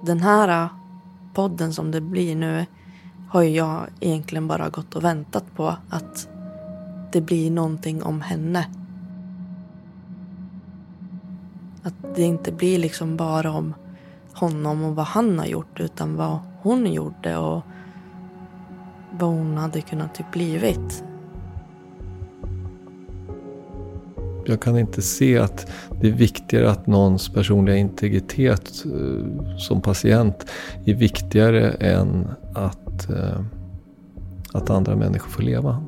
den här äh, podden som det blir nu har ju jag egentligen bara gått och väntat på att det blir någonting om henne. Att det inte blir liksom bara om honom och vad han har gjort utan vad hon gjorde och vad hon hade kunnat typ blivit. Jag kan inte se att det är viktigare att någons personliga integritet eh, som patient är viktigare än att, eh, att andra människor får leva.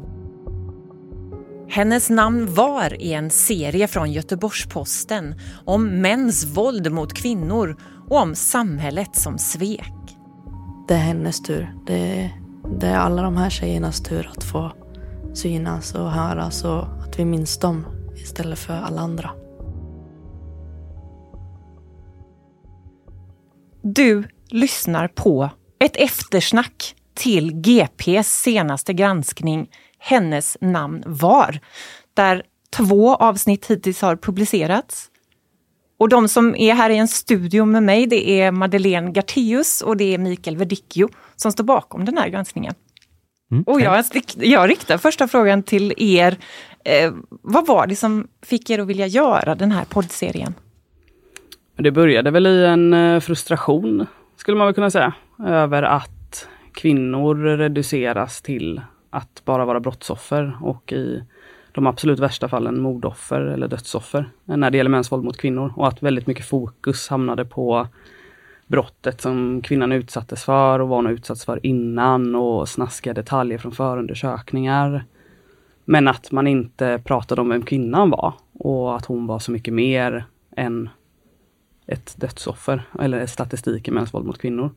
Hennes namn var i en serie från Göteborgs-Posten om mäns våld mot kvinnor och om samhället som svek. Det är hennes tur. Det, det är alla de här tjejernas tur att få synas och höras och att vi minns dem istället för alla andra. Du lyssnar på ett eftersnack till GPs senaste granskning Hennes namn var, där två avsnitt hittills har publicerats. Och de som är här i en studio med mig, det är Madeleine Garteus och det är Mikael Verdicchio som står bakom den här granskningen. Mm, och jag, jag riktar första frågan till er. Eh, vad var det som fick er att vilja göra den här poddserien? Det började väl i en eh, frustration, skulle man väl kunna säga, över att kvinnor reduceras till att bara vara brottsoffer och i de absolut värsta fallen mordoffer eller dödsoffer när det gäller mäns våld mot kvinnor och att väldigt mycket fokus hamnade på brottet som kvinnan utsattes för och vad hon utsatts för innan och snaskiga detaljer från förundersökningar. Men att man inte pratade om vem kvinnan var och att hon var så mycket mer än ett dödsoffer eller statistik i mäns våld mot kvinnor.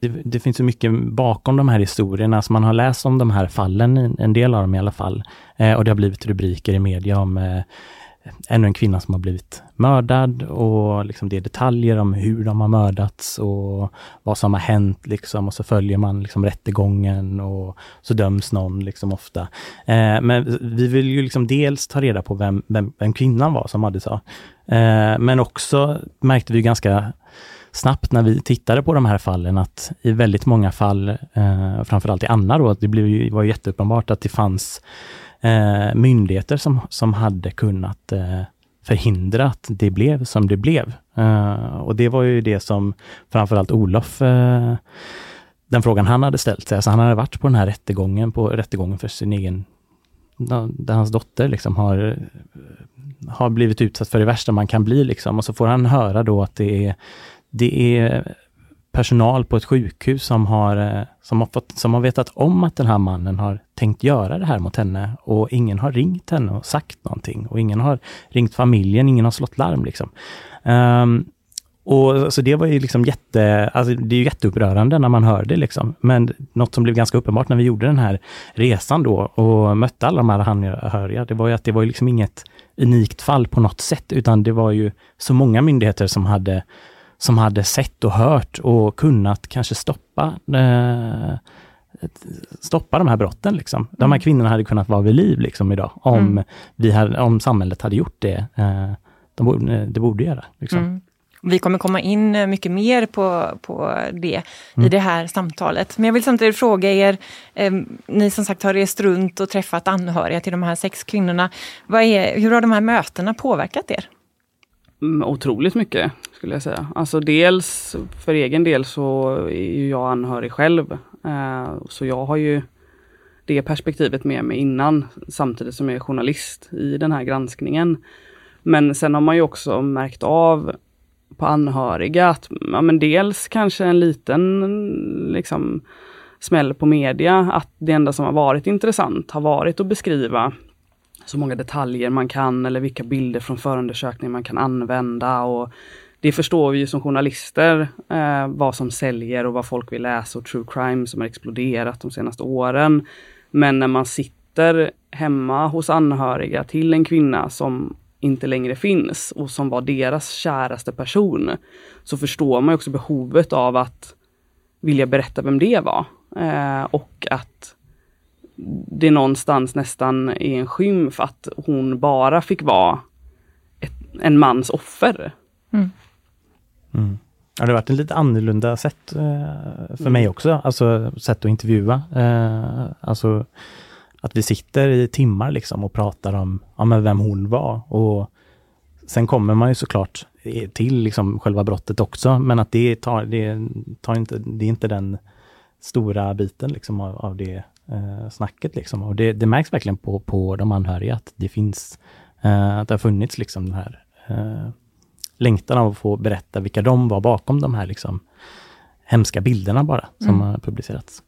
Det, det, finns så mycket bakom de här historierna, alltså man har läst om de här fallen, en del av dem i alla fall. Eh, och det har blivit rubriker i media om eh, ännu en kvinna som har blivit mördad och liksom det är detaljer om hur de har mördats och vad som har hänt liksom och så följer man liksom rättegången och så döms någon liksom ofta. Eh, men vi vill ju liksom dels ta reda på vem, vem, vem kvinnan var som Madde sa. Eh, men också märkte vi ganska snabbt när vi tittade på de här fallen att i väldigt många fall, eh, framförallt i Anna då, det blev ju, var jätteuppenbart att det fanns eh, myndigheter som, som hade kunnat eh, förhindra att det blev som det blev. Eh, och det var ju det som framförallt Olof, eh, den frågan han hade ställt sig. Alltså han hade varit på den här rättegången, på rättegången för sin egen, där hans dotter liksom har, har blivit utsatt för det värsta man kan bli liksom. Och så får han höra då att det är, det är personal på ett sjukhus som har, eh, som, har fått, som har vetat om att den här mannen har tänkt göra det här mot henne och ingen har ringt henne och sagt någonting och ingen har ringt familjen, ingen har slått larm liksom. Um, och så det var ju liksom jätte, alltså det är ju jätteupprörande när man hör det liksom. Men något som blev ganska uppenbart när vi gjorde den här resan då och mötte alla de här anhöriga, det var ju att det var ju liksom inget unikt fall på något sätt, utan det var ju så många myndigheter som hade som hade sett och hört och kunnat kanske stoppa eh, stoppa de här brotten. Liksom. De här mm. kvinnorna hade kunnat vara vid liv liksom, idag, om, mm. vi hade, om samhället hade gjort det eh, de borde, det borde göra. Liksom. Mm. Vi kommer komma in mycket mer på, på det mm. i det här samtalet. Men jag vill samtidigt fråga er, eh, ni som sagt har rest runt och träffat anhöriga till de här sex kvinnorna. Är, hur har de här mötena påverkat er? Mm, otroligt mycket skulle jag säga. Alltså dels för egen del så är ju jag anhörig själv. Eh, så jag har ju det perspektivet med mig innan samtidigt som jag är journalist i den här granskningen. Men sen har man ju också märkt av på anhöriga att ja, men dels kanske en liten liksom, smäll på media att det enda som har varit intressant har varit att beskriva så många detaljer man kan eller vilka bilder från förundersökningen man kan använda. Och det förstår vi ju som journalister eh, vad som säljer och vad folk vill läsa och true crime som har exploderat de senaste åren. Men när man sitter hemma hos anhöriga till en kvinna som inte längre finns och som var deras käraste person, så förstår man också behovet av att vilja berätta vem det var. Eh, och att det någonstans nästan är en skymf att hon bara fick vara ett, en mans offer. Mm. Mm. Ja, det har varit ett lite annorlunda sätt eh, för mm. mig också, alltså sätt att intervjua. Eh, alltså att vi sitter i timmar liksom och pratar om ja, men vem hon var. Och sen kommer man ju såklart till liksom själva brottet också, men att det tar, det tar inte, det är inte den stora biten liksom av, av det eh, snacket. Liksom. Och det, det, märks verkligen på, på de anhöriga att det finns, eh, att det har funnits liksom den här eh, längtan av att få berätta vilka de var bakom de här liksom, hemska bilderna bara som mm. har publicerats.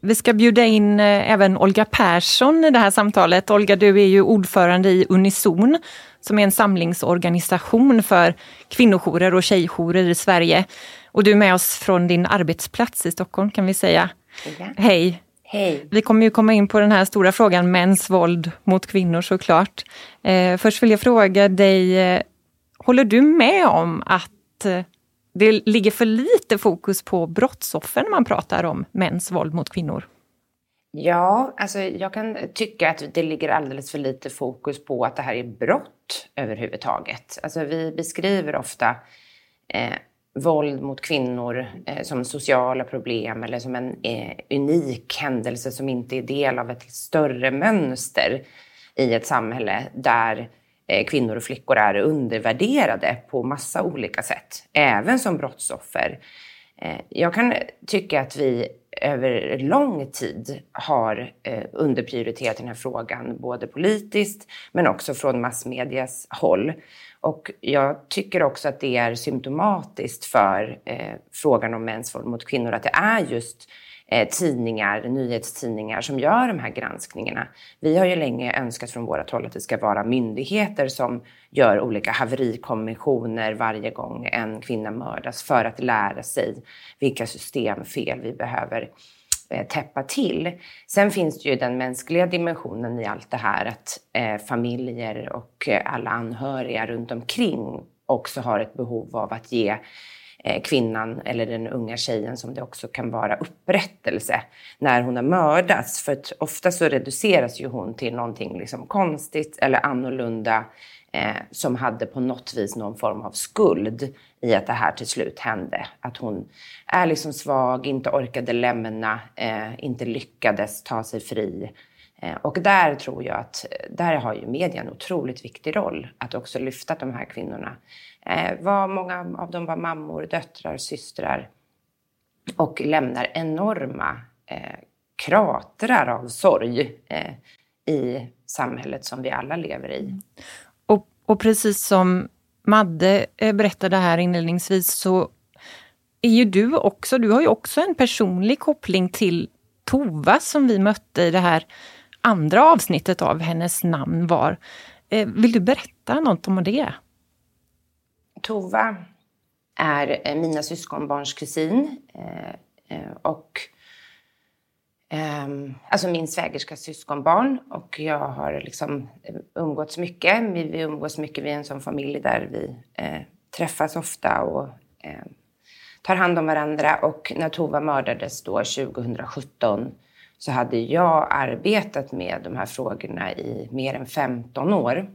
Vi ska bjuda in eh, även Olga Persson i det här samtalet. Olga, du är ju ordförande i Unison som är en samlingsorganisation för kvinnojourer och tjejjourer i Sverige. Och du är med oss från din arbetsplats i Stockholm kan vi säga. Ja. Hej! Hej! Vi kommer ju komma in på den här stora frågan mäns våld mot kvinnor såklart. Eh, först vill jag fråga dig, eh, håller du med om att eh, det ligger för lite fokus på brottsoffer när man pratar om mäns våld mot kvinnor? Ja, alltså jag kan tycka att det ligger alldeles för lite fokus på att det här är brott överhuvudtaget. Alltså vi beskriver ofta eh, våld mot kvinnor eh, som sociala problem eller som en eh, unik händelse som inte är del av ett större mönster i ett samhälle där eh, kvinnor och flickor är undervärderade på massa olika sätt, även som brottsoffer. Eh, jag kan tycka att vi över lång tid har eh, underprioriterat den här frågan, både politiskt men också från massmedias håll. Och jag tycker också att det är symptomatiskt för eh, frågan om mäns våld mot kvinnor att det är just eh, tidningar, nyhetstidningar som gör de här granskningarna. Vi har ju länge önskat från vårt håll att det ska vara myndigheter som gör olika haverikommissioner varje gång en kvinna mördas för att lära sig vilka systemfel vi behöver Eh, täppa till. Sen finns det ju den mänskliga dimensionen i allt det här att eh, familjer och eh, alla anhöriga runt omkring också har ett behov av att ge Eh, kvinnan eller den unga tjejen som det också kan vara upprättelse när hon har mördats. För ofta så reduceras ju hon till någonting liksom konstigt eller annorlunda eh, som hade på något vis någon form av skuld i att det här till slut hände. Att hon är liksom svag, inte orkade lämna, eh, inte lyckades ta sig fri. Eh, och där tror jag att där har ju media en otroligt viktig roll att också lyfta de här kvinnorna Eh, var, många av dem var mammor, döttrar, systrar och lämnar enorma eh, kratrar av sorg eh, i samhället som vi alla lever i. Mm. Och, precis som Madde eh, berättade här inledningsvis så är ju du också, du har ju också en personlig koppling till Tova som vi mötte i det här andra avsnittet av Hennes namn var. Eh, vill du berätta något om det? Tova är eh, mina syskonbarns kusin och Ehm, alltså min svägerskas syskonbarn och jag har liksom eh, umgåtts mycket. Vi umgås mycket, vi är en sån familj där vi eh, träffas ofta och ehm, tar hand om varandra och när Tova mördades då 2017 så hade jag arbetat med de här frågorna i mer än 15 år.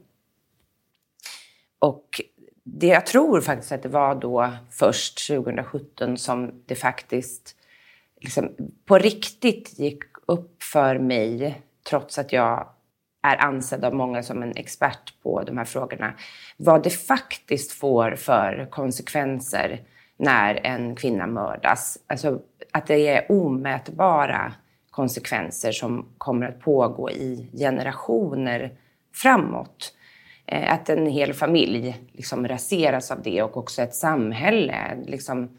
Och det, jag tror faktiskt att det var då först 2017 som det faktiskt liksom, på riktigt gick upp för mig, trots att jag är ansedd av många som en expert på de här frågorna, vad det faktiskt får för konsekvenser när en kvinna mördas. Alltså att det är omätbara konsekvenser som kommer att pågå i generationer framåt. Eh, att en hel familj liksom raseras av det och också ett samhälle. Liksom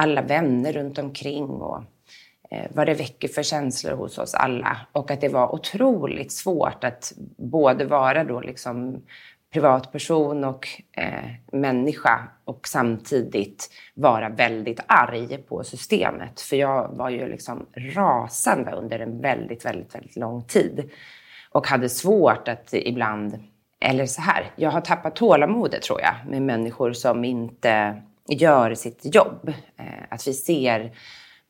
alla vänner runt omkring och eh, vad det väcker för känslor hos oss alla. Och att det var otroligt svårt att både vara då liksom privatperson och eh, människa och samtidigt vara väldigt arg på systemet. För jag var ju liksom rasande under en väldigt, väldigt, väldigt lång tid och hade svårt att ibland eller så här, jag har tappat tålamodet tror jag med människor som inte gör sitt jobb. Eh, att vi ser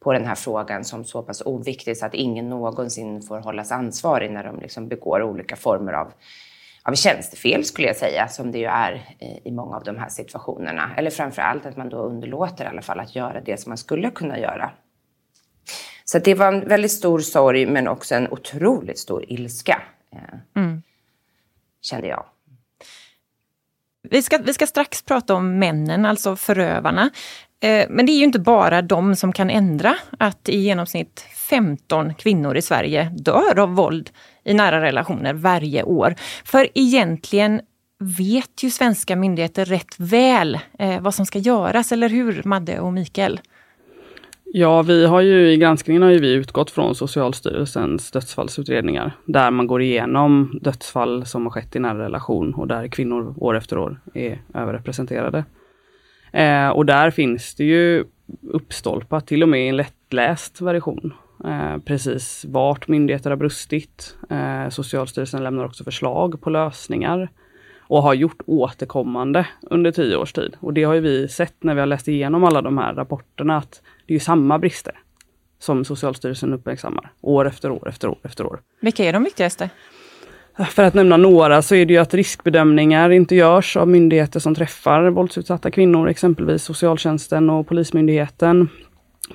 på den här frågan som så pass oviktig så att ingen någonsin får hållas ansvarig när de liksom begår olika former av, av tjänstefel skulle jag säga, som det ju är i många av de här situationerna. Eller framför allt att man då underlåter i alla fall att göra det som man skulle kunna göra. Så det var en väldigt stor sorg men också en otroligt stor ilska. Eh, mm. Kände jag. Vi ska, vi ska strax prata om männen, alltså förövarna. Eh, men det är ju inte bara de som kan ändra att i genomsnitt 15 kvinnor i Sverige dör av våld i nära relationer varje år. För egentligen vet ju svenska myndigheter rätt väl eh, vad som ska göras, eller hur Madde och Mikael? Ja, vi har ju i granskningen har ju vi utgått från Socialstyrelsens dödsfallsutredningar där man går igenom dödsfall som har skett i nära relation och där kvinnor år efter år är överrepresenterade. Eh, och där finns det ju uppstolpat, till och med i en lättläst version, eh, precis vart myndigheter har brustit. Eh, Socialstyrelsen lämnar också förslag på lösningar och har gjort återkommande under tio års tid. Och det har ju vi sett när vi har läst igenom alla de här rapporterna att det är samma brister som Socialstyrelsen uppmärksammar år efter år efter år efter år. Vilka är de viktigaste? För att nämna några så är det ju att riskbedömningar inte görs av myndigheter som träffar våldsutsatta kvinnor, exempelvis socialtjänsten och Polismyndigheten.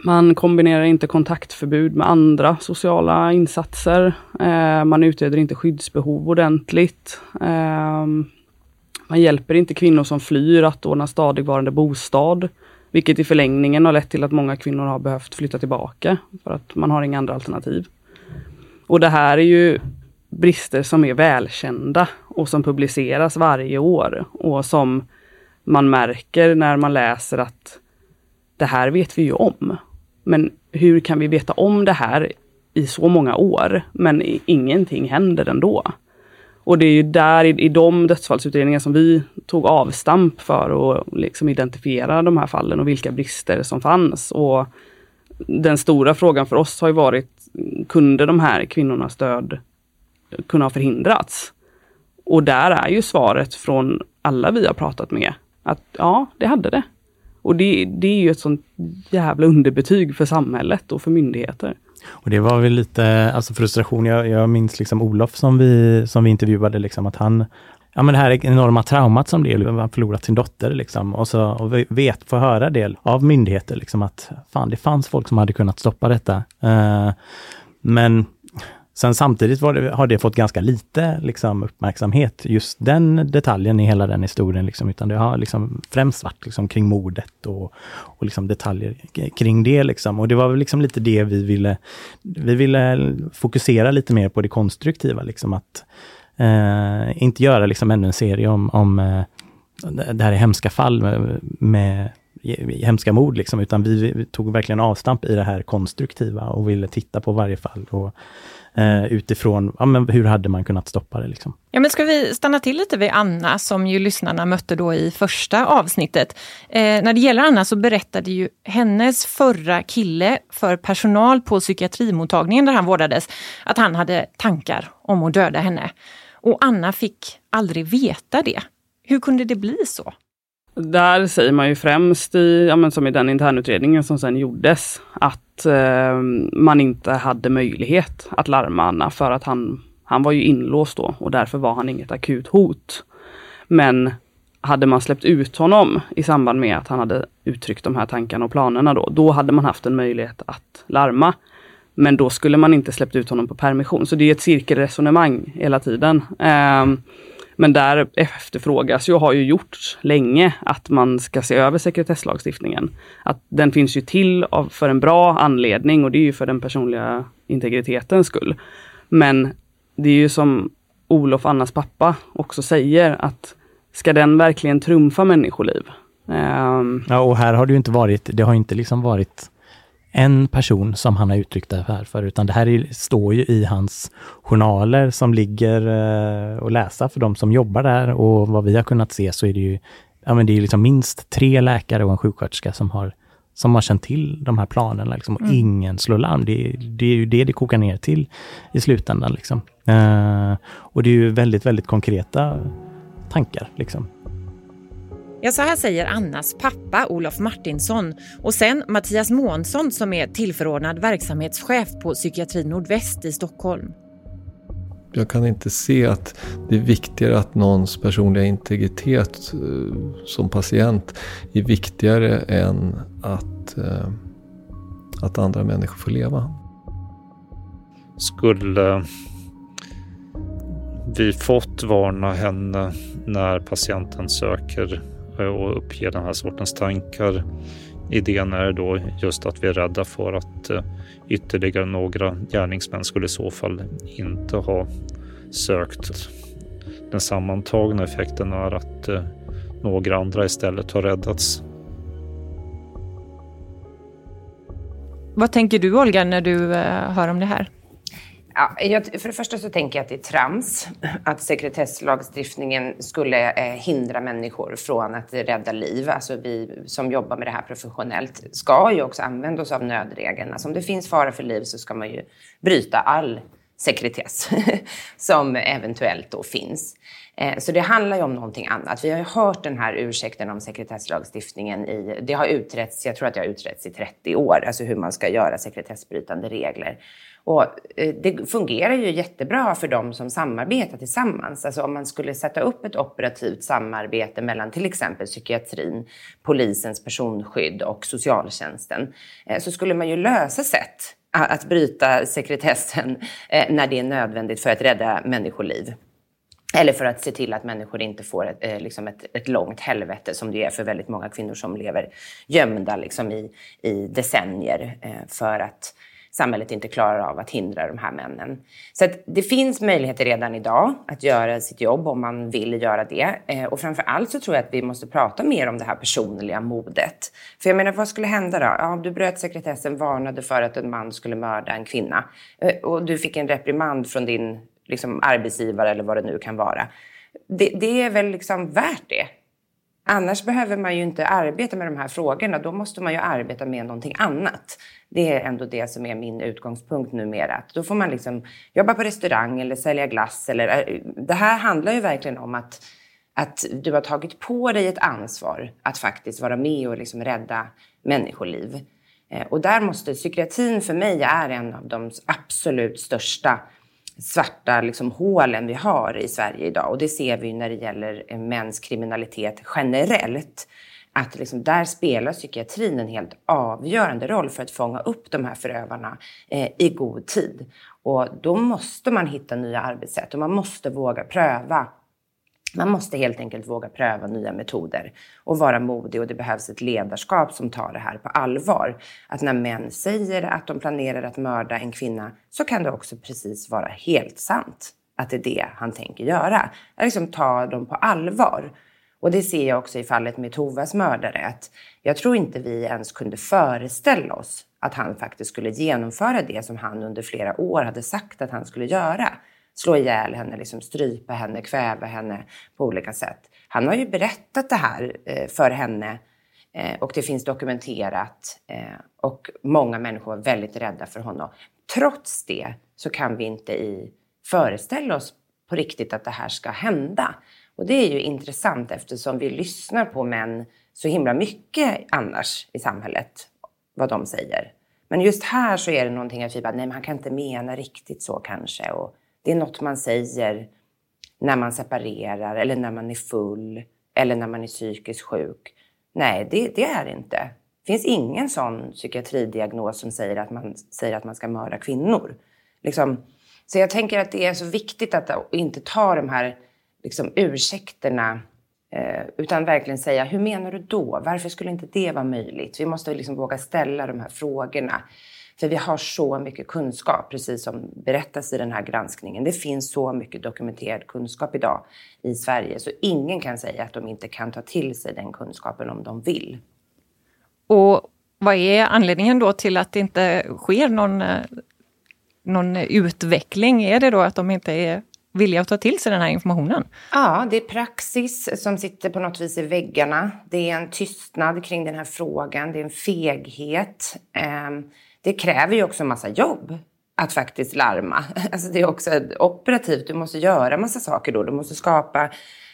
Man kombinerar inte kontaktförbud med andra sociala insatser. Eh, man utreder inte skyddsbehov ordentligt. Man hjälper inte kvinnor som flyr att ordna stadigvarande bostad. Vilket i förlängningen har lett till att många kvinnor har behövt flytta tillbaka för att man har inga andra alternativ. Och det här är ju brister som är välkända och som publiceras varje år och som man märker när man läser att det här vet vi ju om. Men hur kan vi veta om det här i så många år, men ingenting händer ändå? Och det är ju där, i, i de dödsfallsutredningar som vi tog avstamp för att liksom identifiera de här fallen och vilka brister som fanns. Och den stora frågan för oss har ju varit, kunde de här kvinnornas död kunna ha förhindrats? Och där är ju svaret från alla vi har pratat med att ja, det hade det. Och det, det är ju ett sånt jävla underbetyg för samhället och för myndigheter. Och det var väl lite alltså frustration. Jag, jag minns liksom Olof som vi, som vi intervjuade, liksom, att han Ja men det här enorma traumat som det är, liksom, han förlorat sin dotter liksom och så och vet, få höra det av myndigheter liksom att fan det fanns folk som hade kunnat stoppa detta. Uh, men Sen samtidigt det, har det fått ganska lite liksom, uppmärksamhet, just den detaljen i hela den historien, liksom, utan det har liksom främst varit liksom, kring mordet och, och liksom detaljer kring det. Liksom. Och det var väl liksom lite det vi ville, vi ville fokusera lite mer på det konstruktiva, liksom att eh, inte göra liksom ännu en serie om, om eh, det här är hemska fall med, med hemska mord, liksom, utan vi, vi, tog verkligen avstamp i det här konstruktiva och ville titta på varje fall. Och, eh, utifrån, ja, men hur hade man kunnat stoppa det? Liksom? Ja, men ska vi stanna till lite vid Anna, som ju lyssnarna mötte då i första avsnittet. Eh, när det gäller Anna så berättade ju hennes förra kille för personal på psykiatrimottagningen där han vårdades, att han hade tankar om att döda henne. Och Anna fick aldrig veta det. Hur kunde det bli så? Där säger man ju främst, i, ja, men som i den internutredningen som sen gjordes, att eh, man inte hade möjlighet att larma Anna för att han, han var ju inlåst då och därför var han inget akut hot. Men hade man släppt ut honom i samband med att han hade uttryckt de här tankarna och planerna då, då hade man haft en möjlighet att larma. Men då skulle man inte släppt ut honom på permission. Så det är ett cirkelresonemang hela tiden. Eh, men där efterfrågas ju och har ju gjorts länge att man ska se över sekretesslagstiftningen. Att den finns ju till av, för en bra anledning och det är ju för den personliga integritetens skull. Men det är ju som Olof, Annas pappa, också säger att ska den verkligen trumfa människoliv? Um... Ja, och här har det ju inte varit, det har inte liksom varit en person som han har uttryckt det här för, utan det här är, står ju i hans journaler som ligger eh, att läsa för de som jobbar där och vad vi har kunnat se så är det ju ja, men det är liksom minst tre läkare och en sjuksköterska som har, som har känt till de här planerna liksom, och mm. ingen slår larm. Det, det, är ju det det kokar ner till i slutändan. Liksom. Eh, och det är ju väldigt, väldigt konkreta tankar. Liksom. Ja, så här säger Annas pappa Olof Martinsson och sen Mattias Månsson som är tillförordnad verksamhetschef på Psykiatri Nordväst i Stockholm. jag kan inte se att det är viktigare att någons personliga integritet eh, som patient är viktigare än att, eh, att andra människor får leva. Skulle vi fått varna henne när patienten söker Eh, och uppger den här sortens tankar. Idén är då just att vi är rädda för att eh, ytterligare några gärningsmän skulle i så fall inte ha sökt. Den sammantagna effekten är att eh, några andra istället har räddats. Vad tänker du Olga när du hör om det här? Ja, jag, för det första så tänker jag att det är trams att sekretesslagstiftningen skulle eh, hindra människor från att rädda liv. Alltså vi som jobbar med det här professionellt ska ju också använda oss av nödregeln. Alltså om det finns fara för liv så ska man ju bryta all sekretess som eventuellt då finns. Eh, så det handlar ju om någonting annat. Vi har ju hört den här ursäkten om sekretesslagstiftningen i, det har utretts, jag tror att det har utretts i 30 år, alltså hur man ska göra sekretessbrytande regler. Och eh, det fungerar ju jättebra för de som samarbetar tillsammans. Alltså om man skulle sätta upp ett operativt samarbete mellan till exempel psykiatrin, polisens personskydd och socialtjänsten eh, så skulle man ju lösa sätt att bryta sekretessen när det är nödvändigt för att rädda människoliv. Eller för att se till att människor inte får ett, eh, liksom ett, ett långt helvete som det är för väldigt många kvinnor som lever gömda liksom i, i decennier eh, för att samhället inte klarar av att hindra de här männen. Så det finns möjligheter redan idag att göra sitt jobb om man vill göra det. Eh, och framför allt så tror jag att vi måste prata mer om det här personliga modet. För jag menar, vad skulle hända då? Ja, du bröt sekretessen, varnade för att en man skulle mörda en kvinna och du fick en reprimand från din liksom, arbetsgivare eller vad det nu kan vara. Det, det är väl liksom värt det? Annars behöver man ju inte arbeta med de här frågorna. Då måste man ju arbeta med någonting annat. Det är ändå det som är min utgångspunkt numera. Då får man liksom jobba på restaurang eller sälja glass. Eller, äh, det här handlar ju verkligen om att, att du har tagit på dig ett ansvar att faktiskt vara med och liksom rädda människoliv. Eh, och där måste psykiatrin för mig är en av de absolut största svarta liksom, hålen vi har i Sverige idag. Och det ser vi när det gäller eh, mäns kriminalitet generellt. Att liksom, där spelar psykiatrin en helt avgörande roll för att fånga upp de här förövarna eh, i god tid. Och då måste man hitta nya arbetssätt och man måste våga pröva man måste helt enkelt våga pröva nya metoder och vara modig och det behövs ett ledarskap som tar det här på allvar. Att när män säger att de planerar att mörda en kvinna så kan det också precis vara helt sant att det är det han tänker göra. Att liksom ta dem på allvar. Och det ser jag också i fallet med Tovas mördare. Att jag tror inte vi ens kunde föreställa oss att han faktiskt skulle genomföra det som han under flera år hade sagt att han skulle göra slå ihjäl henne, liksom strypa henne, kväva henne på olika sätt. Han har ju berättat det här eh, för henne eh, och det finns dokumenterat eh, och många människor var väldigt rädda för honom. Trots det så kan vi inte i föreställa oss på riktigt att det här ska hända. Och det är ju intressant eftersom vi lyssnar på män så himla mycket annars i samhället, vad de säger. Men just här så är det någonting att vi bara, nej men han kan inte mena riktigt så kanske. Och det är något man säger när man separerar eller när man är full eller när man är psykiskt sjuk. Nej, det, det är det inte. Det finns ingen sån psykiatridiagnos som säger att man, säger att man ska mörda kvinnor. Liksom, så jag tänker att det är så viktigt att inte ta de här liksom, ursäkterna eh, utan verkligen säga, hur menar du då? Varför skulle inte det vara möjligt? Vi måste liksom våga ställa de här frågorna. För vi har så mycket kunskap, precis som berättas i den här granskningen. Det finns så mycket dokumenterad kunskap idag i Sverige, så ingen kan säga att de inte kan ta till sig den kunskapen om de vill. Och vad är anledningen då till att det inte sker någon, eh, någon utveckling? Är det då att de inte är villiga att ta till sig den här informationen? Ja, det är praxis som sitter på något vis i väggarna. Det är en tystnad kring den här frågan. Det är en feghet. Det kräver ju också en massa jobb att faktiskt larma. Alltså det är också operativt. Du måste göra massa saker då. Du måste skapa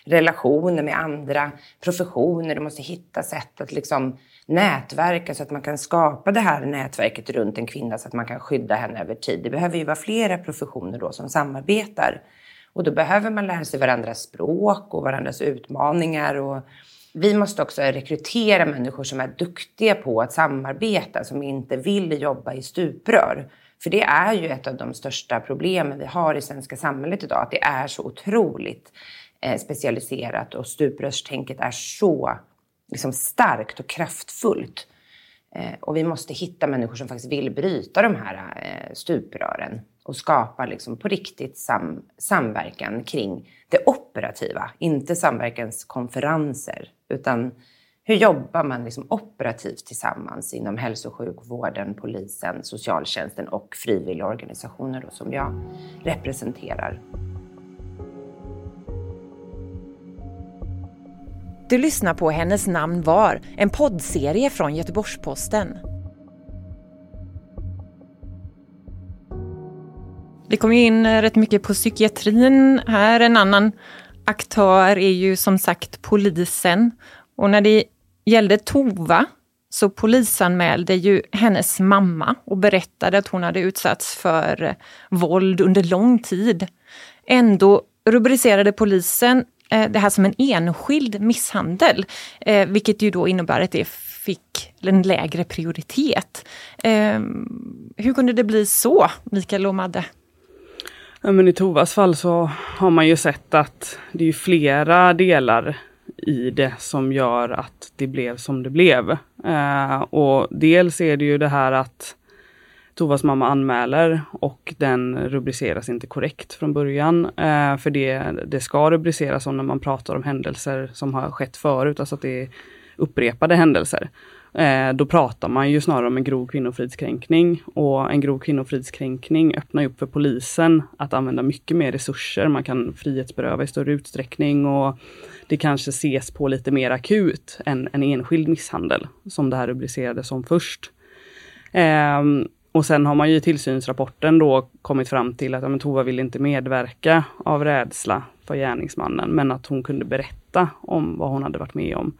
relationer med andra professioner. Du måste hitta sätt att liksom nätverka så att man kan skapa det här nätverket runt en kvinna så att man kan skydda henne över tid. Det behöver ju vara flera professioner då som samarbetar. Och då behöver man lära sig varandras språk och varandras utmaningar. Och vi måste också rekrytera människor som är duktiga på att samarbeta, som inte vill jobba i stuprör. För det är ju ett av de största problemen vi har i svenska samhället idag, att det är så otroligt eh, specialiserat och stuprörstänket är så liksom, starkt och kraftfullt. Eh, och vi måste hitta människor som faktiskt vill bryta de här eh, stuprören och skapa liksom, på riktigt sam samverkan kring det operativa. Inte samverkanskonferenser, utan hur jobbar man liksom operativt tillsammans inom hälso och sjukvården, polisen, socialtjänsten och frivilligorganisationer då, som jag representerar. Du lyssnar på Hennes namn var, en poddserie från Göteborgs-Posten. Vi kom in eh, rätt mycket på psykiatrin här. En annan aktör är ju som sagt polisen. Och när det gällde Tova så polisanmälde ju hennes mamma och berättade att hon hade utsatts för eh, våld under lång tid. Ändå rubricerade polisen eh, det här som en enskild misshandel, vilket ju då innebär att det fick en lägre prioritet. Ehm, hur kunde det bli så, Mikael och Madde? Ja, men I Tovas fall så har man ju sett att det är flera delar i det som gör att det blev som det blev. Eh, och dels är det ju det här att Tovas mamma anmäler och den rubriceras inte korrekt från början. Eh, för det, det ska rubriceras som när man pratar om händelser som har skett förut, alltså att det är upprepade händelser. Eh, då pratar man ju snarare om en grov kvinnofridskränkning och en grov kvinnofridskränkning öppnar ju upp för polisen att använda mycket mer resurser. Man kan frihetsberöva i större utsträckning och det kanske ses på lite mer akut än en enskild misshandel som det här rubricerades som först. Eh, och sen har man ju i tillsynsrapporten då kommit fram till att ja, men Tova vill inte medverka av rädsla för gärningsmannen, men att hon kunde berätta om vad hon hade varit med om.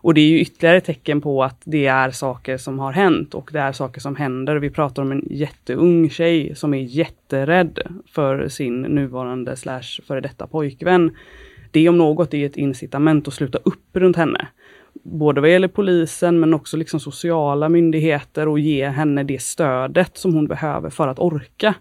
Och det är ju ytterligare ett tecken på att det är saker som har hänt och det är saker som händer. Vi pratar om en jätteung tjej som är jätterädd för sin nuvarande slash före detta pojkvän. Det om något är ett incitament att sluta upp runt henne både vad gäller polisen men också liksom sociala myndigheter och ge henne det stödet som hon behöver för att orka.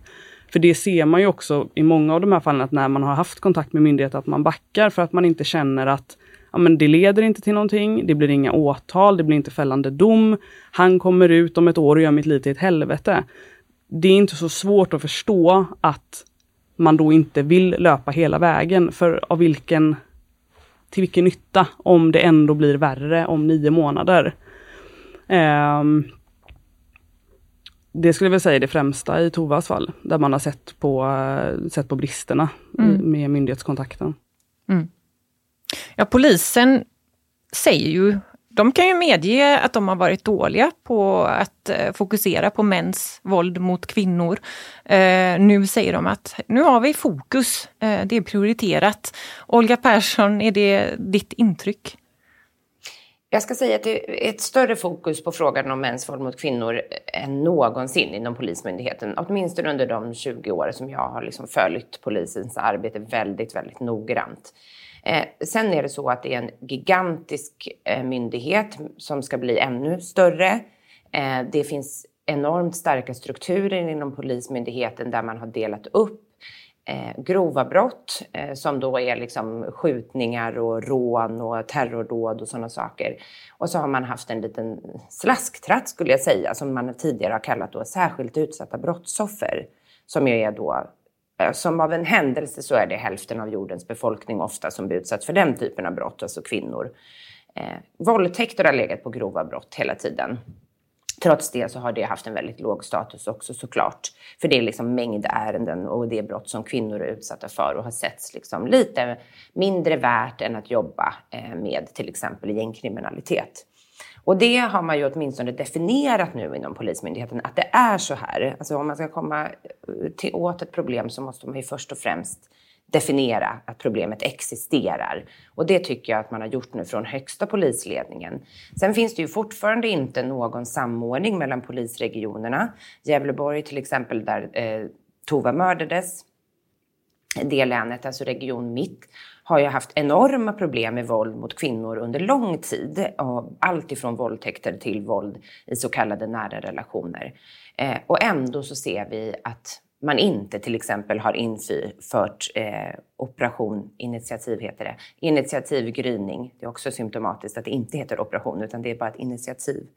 För det ser man ju också i många av de här fallen att när man har haft kontakt med myndigheter att man backar för att man inte känner att ja, men det leder inte till någonting, det blir inga åtal, det blir inte fällande dom. Han kommer ut om ett år och gör mitt liv till ett helvete. Det är inte så svårt att förstå att man då inte vill löpa hela vägen. För av vilken till vilken nytta om det ändå blir värre om nio månader. Um, det skulle jag väl säga är det främsta i Tovas fall, där man har sett på, uh, sett på bristerna mm. med myndighetskontakten. Mm. Ja, polisen säger ju de kan ju medge att de har varit dåliga på att eh, fokusera på mäns våld mot kvinnor. Eh, nu säger de att nu har vi fokus, eh, det är prioriterat. Olga Persson, är det ditt intryck? Jag ska säga att det är ett större fokus på frågan om mäns våld mot kvinnor än någonsin inom Polismyndigheten. Åtminstone under de 20 år som jag har liksom följt polisens arbete väldigt, väldigt noggrant. Eh, sen är det så att det är en gigantisk eh, myndighet som ska bli ännu större. Eh, det finns enormt starka strukturer inom Polismyndigheten där man har delat upp eh, grova brott eh, som då är liksom skjutningar och rån och terrordåd och sådana saker. Och så har man haft en liten slasktratt skulle jag säga som man tidigare har kallat då särskilt utsatta brottsoffer som ju är då Eh, som av en händelse så är det hälften av jordens befolkning ofta som blir utsatt för den typen av brott, alltså kvinnor. Eh, våldtäkter har legat på grova brott hela tiden. Trots det så har det haft en väldigt låg status också såklart. För det är liksom mängdärenden och det är brott som kvinnor är utsatta för och har setts liksom lite mindre värt än att jobba eh, med till exempel gängkriminalitet. Och det har man ju åtminstone definierat nu inom Polismyndigheten att det är så här. Alltså om man ska komma eh, till, åt ett problem så måste man ju först och främst definiera att problemet existerar. Och det tycker jag att man har gjort nu från högsta polisledningen. Sen finns det ju fortfarande inte någon samordning mellan polisregionerna. Gävleborg till exempel, där eh, Tova mördades, det länet, alltså region mitt, har ju haft enorma problem med våld mot kvinnor under lång tid. Allt ifrån våldtäkter till våld i så kallade nära relationer. Eh, och ändå så ser vi att man inte till exempel har infört eh, operation initiativ, heter det. Initiativ gryning. Det är också symptomatiskt att det inte heter operation utan det är bara ett initiativ.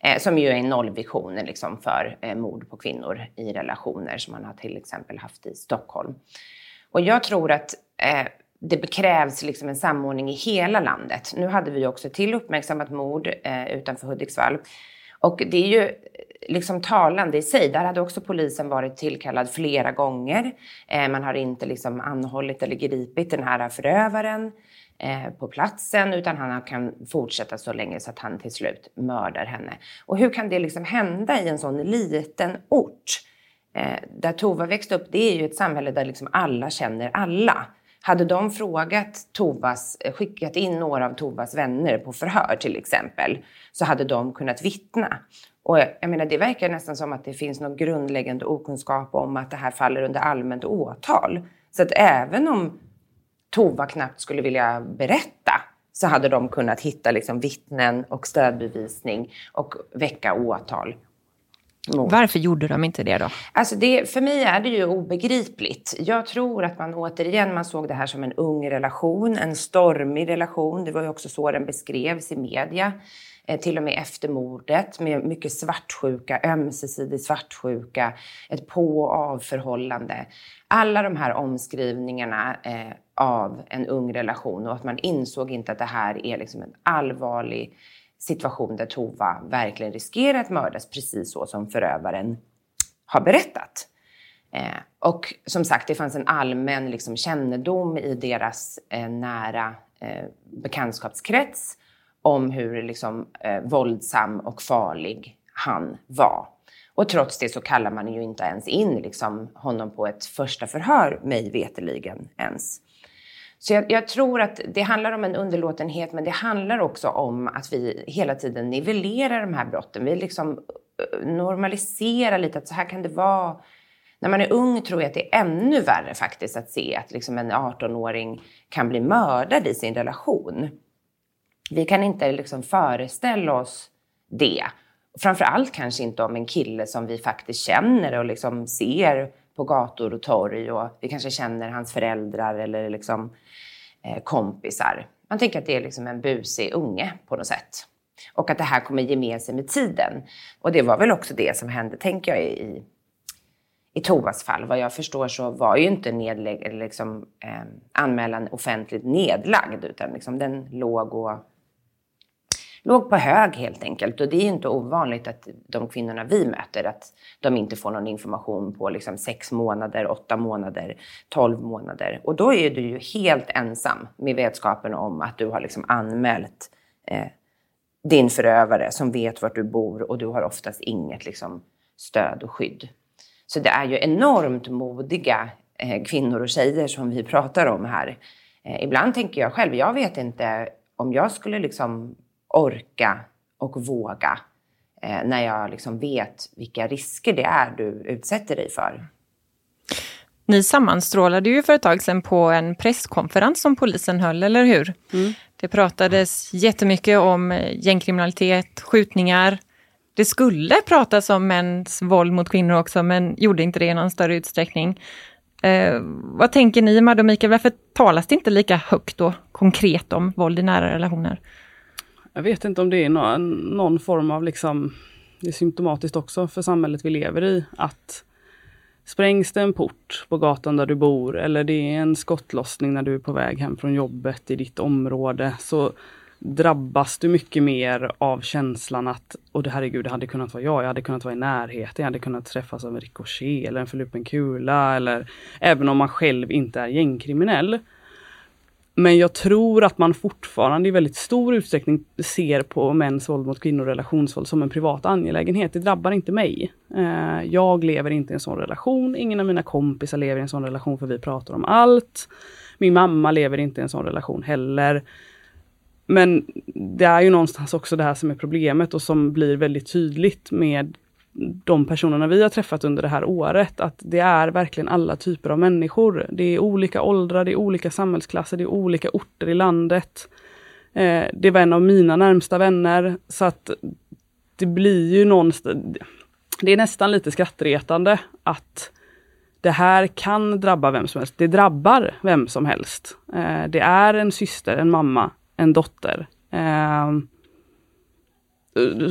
Eh, som ju är en nollvision liksom, för eh, mord på kvinnor i relationer som man har till exempel haft i Stockholm. Och jag tror att eh, det krävs liksom en samordning i hela landet. Nu hade vi också till uppmärksammat mord eh, utanför Hudiksvall. Och det är ju eh, liksom talande i sig. Där hade också polisen varit tillkallad flera gånger. Eh, man har inte liksom anhållit eller gripit den här förövaren eh, på platsen utan han kan fortsätta så länge så att han till slut mördar henne. Och hur kan det liksom hända i en sån liten ort? Eh, där Tova växte upp, det är ju ett samhälle där liksom alla känner alla. Hade de frågat Tovas, eh, skickat in några av Tovas vänner på förhör till exempel, så hade de kunnat vittna. Och jag menar, det verkar nästan som att det finns någon grundläggande okunskap om att det här faller under allmänt åtal. Så att även om Tova knappt skulle vilja berätta så hade de kunnat hitta liksom vittnen och stödbevisning och väcka åtal. Mot. Varför gjorde de inte det då? Alltså det, för mig är det ju obegripligt. Jag tror att man återigen man såg det här som en ung relation, en stormig relation. Det var ju också så den beskrevs i media. Eh, till och med efter mordet med mycket svartsjuka, ömsesidig svartsjuka, ett på och avförhållande. Alla de här omskrivningarna eh, av en ung relation och att man insåg inte att det här är liksom en allvarlig situation där Tova verkligen riskerar att mördas precis så som förövaren har berättat. Eh, och som sagt, det fanns en allmän liksom, kännedom i deras eh, nära eh, bekantskapskrets om hur liksom, eh, våldsam och farlig han var. Och trots det så kallar man ju inte ens in liksom, honom på ett första förhör, mig veteligen ens. Så jag, jag, tror att det handlar om en underlåtenhet, men det handlar också om att vi hela tiden nivellerar de här brotten. Vi liksom eh, normaliserar lite att så här kan det vara. När man är ung tror jag att det är ännu värre faktiskt att se att liksom en 18-åring kan bli mördad i sin relation. Vi kan inte liksom föreställa oss det. Framför allt kanske inte om en kille som vi faktiskt känner och liksom ser på gator och torg och vi kanske känner hans föräldrar eller liksom, eh, kompisar. Man tänker att det är liksom en busig unge på något sätt. Och att det här kommer ge med sig med tiden. Och det var väl också det som hände, tänker jag, i, i Tovas fall. Vad jag förstår så var ju inte nedlägg, liksom, eh, anmälan offentligt nedlagd, utan liksom den låg och låg på hög helt enkelt. Och det är inte ovanligt att de kvinnorna vi möter, att de inte får någon information på liksom sex månader, åtta månader, tolv månader. Och då är du ju helt ensam med vetskapen om att du har liksom anmält eh, din förövare som vet vart du bor och du har oftast inget liksom, stöd och skydd. Så det är ju enormt modiga eh, kvinnor och tjejer som vi pratar om här. Eh, ibland tänker jag själv, jag vet inte om jag skulle liksom orka och våga eh, när jag liksom vet vilka risker det är du utsätter dig för. Ni sammanstrålade ju för ett tag sedan på en presskonferens som polisen höll, eller hur? Mm. Det pratades jättemycket om eh, gängkriminalitet, skjutningar. Det skulle pratas om mäns våld mot kvinnor också, men gjorde inte det i någon större utsträckning. Eh, vad tänker ni, Madde och Mikael, varför talas det inte lika högt och konkret om våld i nära relationer? Jag vet inte om det är någon, någon form av liksom, det är symptomatiskt också för samhället vi lever i, att sprängs det en port på gatan där du bor eller det är en skottlossning när du är på väg hem från jobbet i ditt område, så drabbas du mycket mer av känslan att, och det herregud, det hade kunnat vara jag, jag hade kunnat vara i närheten, jag hade kunnat träffas av en ricochet eller en förlupen kula eller även om man själv inte är gängkriminell men jag tror att man fortfarande i väldigt stor utsträckning ser på mäns våld mot kvinnor och relationsvåld som en privat angelägenhet. Det drabbar inte mig. Eh, jag lever inte i en sån relation. Ingen av mina kompisar lever i en sån relation för vi pratar om allt. Min mamma lever inte i en sån relation heller. Men det är ju någonstans också det här som är problemet och som blir väldigt tydligt med de personerna vi har träffat under det här året, att det är verkligen alla typer av människor. Det är olika åldrar, det är olika samhällsklasser, det är olika orter i landet. Eh, det var en av mina närmsta vänner, så att det blir ju någonstans... Det är nästan lite skrattretande att det här kan drabba vem som helst. Det drabbar vem som helst. Eh, det är en syster, en mamma, en dotter. Eh,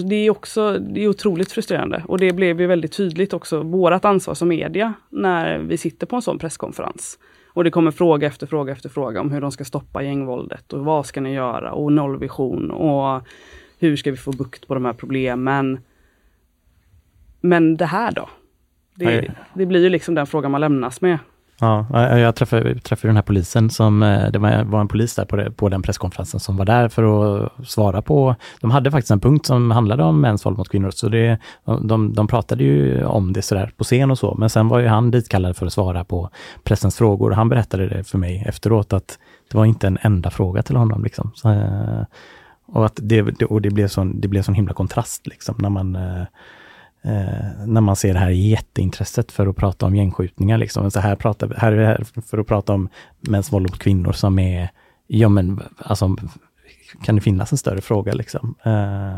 det är också det är otroligt frustrerande och det blev ju väldigt tydligt också vårat ansvar som media när vi sitter på en sån presskonferens. Och det kommer fråga efter fråga efter fråga om hur de ska stoppa gängvåldet och vad ska ni göra och nollvision och hur ska vi få bukt på de här problemen. Men det här då? Det, det blir ju liksom den frågan man lämnas med. Ja, jag träffade, träffade den här polisen som, eh, det var en polis där på, det, på den presskonferensen som var där för att svara på, de hade faktiskt en punkt som handlade om mäns våld mot kvinnor, så det, de, de pratade ju om det sådär på scen och så, men sen var ju han ditkallad för att svara på pressens frågor. Han berättade det för mig efteråt att det var inte en enda fråga till honom. Liksom. Så, eh, och att det, och det blev sån, det blev sån himla kontrast liksom när man eh, eh, när man ser det här jätteintresset för att prata om gängskjutningar. Liksom. Så här, pratar, här är vi här för att prata om mäns våld mot kvinnor som är, ja men alltså kan det finnas en större fråga liksom, eh,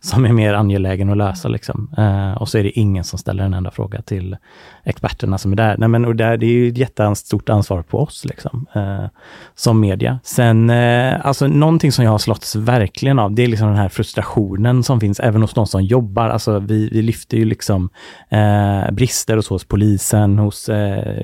som är mer angelägen att lösa. Liksom. Eh, och så är det ingen som ställer en enda fråga till experterna som är där. Nej, men, och där det är ju ett jättestort ansvar på oss liksom, eh, som media. Sen, eh, alltså någonting som jag har slåtts verkligen av, det är liksom den här frustrationen som finns även hos de som jobbar. Alltså vi, vi lyfter ju liksom eh, brister hos, hos polisen, hos eh,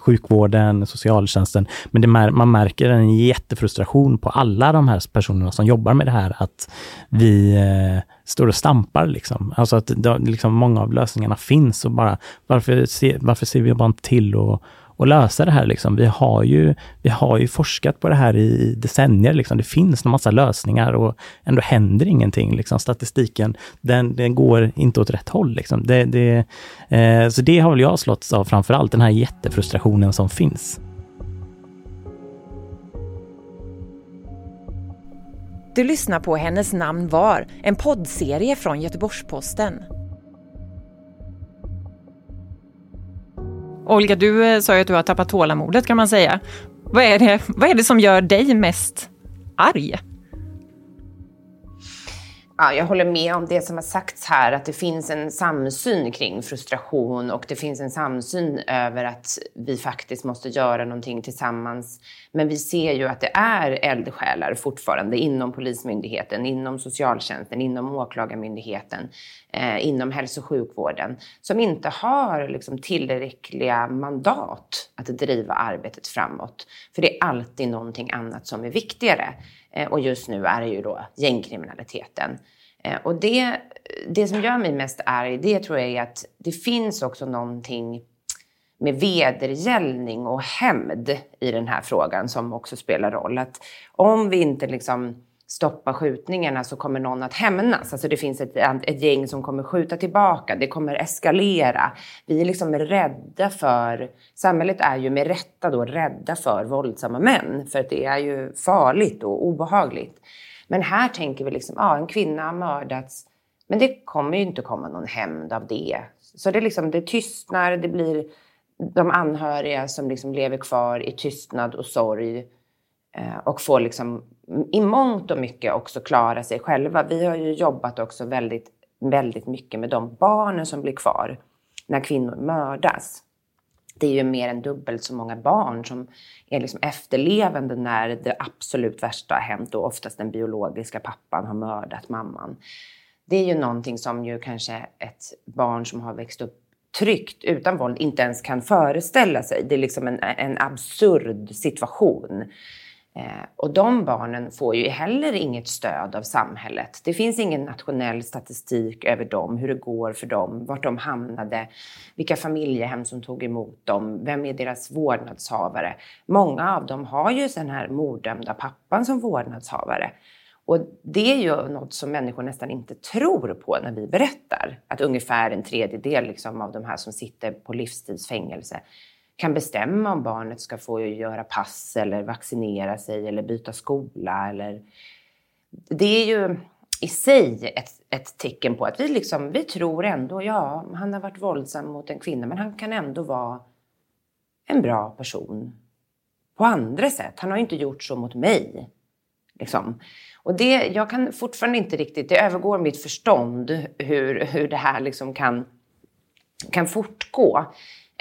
sjukvården, socialtjänsten. Men det, man märker en jättefrustration på alla de här personerna som jobbar med det här, att vi eh, står och stampar. Liksom. Alltså att då, liksom, många av lösningarna finns och bara varför, se, varför ser vi bara inte till och, och lösa det här. Liksom. Vi, har ju, vi har ju forskat på det här i decennier. Liksom. Det finns en massa lösningar och ändå händer ingenting. Liksom. Statistiken, den, den går inte åt rätt håll. Liksom. Det, det, eh, så det har väl jag slått av framför allt, den här jättefrustrationen som finns. Du lyssnar på Hennes namn var, en poddserie från Göteborgs-Posten. Olga, du eh, sa ju att du har tappat tålamodet kan man säga. Vad är det, vad är det som gör dig mest arg? Ja, jag håller med om det som har sagts här, att det finns en samsyn kring frustration och det finns en samsyn över att vi faktiskt måste göra någonting tillsammans. Men vi ser ju att det är eldsjälar fortfarande inom Polismyndigheten, inom socialtjänsten, inom Åklagarmyndigheten, eh, inom hälso och sjukvården som inte har liksom, tillräckliga mandat att driva arbetet framåt. För det är alltid någonting annat som är viktigare. Eh, och just nu är det ju då gängkriminaliteten. Eh, och det, det som gör mig mest arg, det tror jag är att det finns också någonting med vedergällning och hämnd i den här frågan som också spelar roll. Att om vi inte liksom stoppa skjutningarna så kommer någon att hämnas. Alltså det finns ett, ett gäng som kommer skjuta tillbaka, det kommer eskalera. Vi är liksom rädda för, samhället är ju med rätta då rädda för våldsamma män, för att det är ju farligt och obehagligt. Men här tänker vi liksom, ja en kvinna har mördats, men det kommer ju inte komma någon hämnd av det. Så det, liksom, det tystnar, det blir de anhöriga som liksom lever kvar i tystnad och sorg eh, och får liksom i mångt och mycket också klara sig själva. Vi har ju jobbat också väldigt, väldigt mycket med de barnen som blir kvar när kvinnor mördas. Det är ju mer än dubbelt så många barn som är liksom efterlevande när det absolut värsta har hänt och oftast den biologiska pappan har mördat mamman. Det är ju någonting som ju kanske ett barn som har växt upp tryggt utan våld inte ens kan föreställa sig. Det är liksom en, en absurd situation. Eh, och de barnen får ju heller inget stöd av samhället. Det finns ingen nationell statistik över dem, hur det går för dem, vart de hamnade, vilka familjehem som tog emot dem, vem är deras vårdnadshavare. Många av dem har ju den här morddömda pappan som vårdnadshavare. Och det är ju något som människor nästan inte tror på när vi berättar. Att ungefär en tredjedel liksom av de här som sitter på livstidsfängelse kan bestämma om barnet ska få göra pass eller vaccinera sig eller byta skola. Eller... Det är ju i sig ett, ett tecken på att vi, liksom, vi tror ändå, ja, han har varit våldsam mot en kvinna, men han kan ändå vara en bra person på andra sätt. Han har inte gjort så mot mig. Liksom. Och det, jag kan fortfarande inte riktigt, det övergår mitt förstånd hur, hur det här liksom kan, kan fortgå.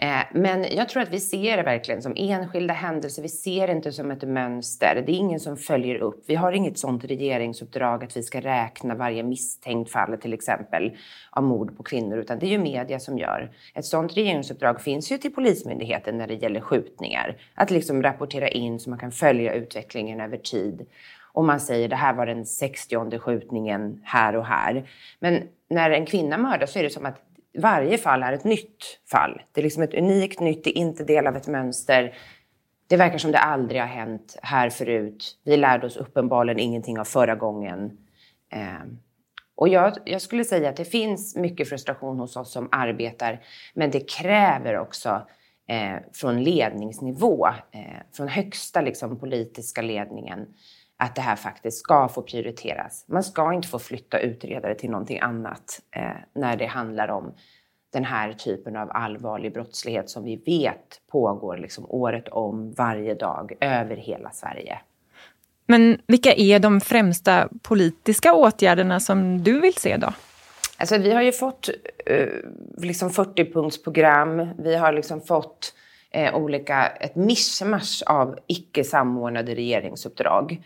Eh, men jag tror att vi ser det verkligen som enskilda händelser. Vi ser det inte som ett mönster. Det är ingen som följer upp. Vi har inget sånt regeringsuppdrag att vi ska räkna varje misstänkt fall till exempel av mord på kvinnor, utan det är ju media som gör. Ett sånt regeringsuppdrag finns ju till Polismyndigheten när det gäller skjutningar. Att liksom rapportera in så man kan följa utvecklingen över tid. Och man säger det här var den 60 skjutningen här och här. Men när en kvinna mördas så är det som att varje fall är ett nytt fall. Det är liksom ett unikt nytt, det är inte del av ett mönster. Det verkar som det aldrig har hänt här förut. Vi lärde oss uppenbarligen ingenting av förra gången. Eh, och jag, jag, skulle säga att det finns mycket frustration hos oss som arbetar, men det kräver också eh, från ledningsnivå, eh, från högsta liksom, politiska ledningen, att det här faktiskt ska få prioriteras. Man ska inte få flytta utredare till någonting annat eh, när det handlar om den här typen av allvarlig brottslighet som vi vet pågår liksom året om, varje dag, över hela Sverige. Men vilka är de främsta politiska åtgärderna som du vill se då? Alltså, vi har ju fått eh, liksom 40-punktsprogram. Vi har liksom fått eh, olika, ett mischmasch av icke samordnade regeringsuppdrag.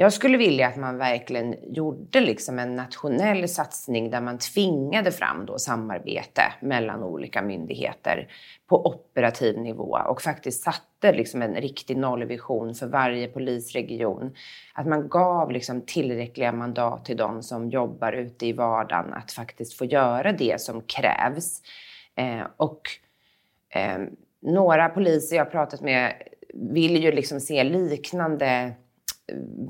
Jag skulle vilja att man verkligen gjorde liksom en nationell satsning där man tvingade fram då samarbete mellan olika myndigheter på operativ nivå och faktiskt satte liksom en riktig nollvision för varje polisregion. Att man gav liksom tillräckliga mandat till de som jobbar ute i vardagen att faktiskt få göra det som krävs. Eh, och eh, några poliser jag pratat med vill ju liksom se liknande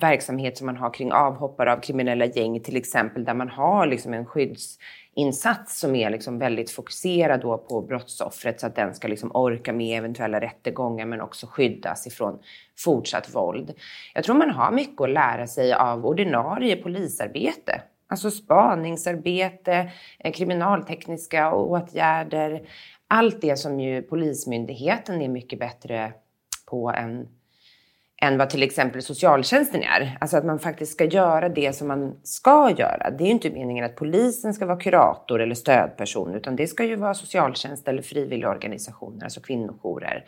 verksamhet som man har kring avhoppare av kriminella gäng till exempel, där man har liksom en skyddsinsats som är liksom väldigt fokuserad då på brottsoffret så att den ska liksom orka med eventuella rättegångar men också skyddas ifrån fortsatt våld. Jag tror man har mycket att lära sig av ordinarie polisarbete. Alltså spaningsarbete, eh, kriminaltekniska åtgärder, allt det som ju Polismyndigheten är mycket bättre på än än vad till exempel socialtjänsten är. Alltså att man faktiskt ska göra det som man ska göra. Det är ju inte meningen att polisen ska vara kurator eller stödperson, utan det ska ju vara socialtjänst eller frivilligorganisationer, alltså kvinnojourer.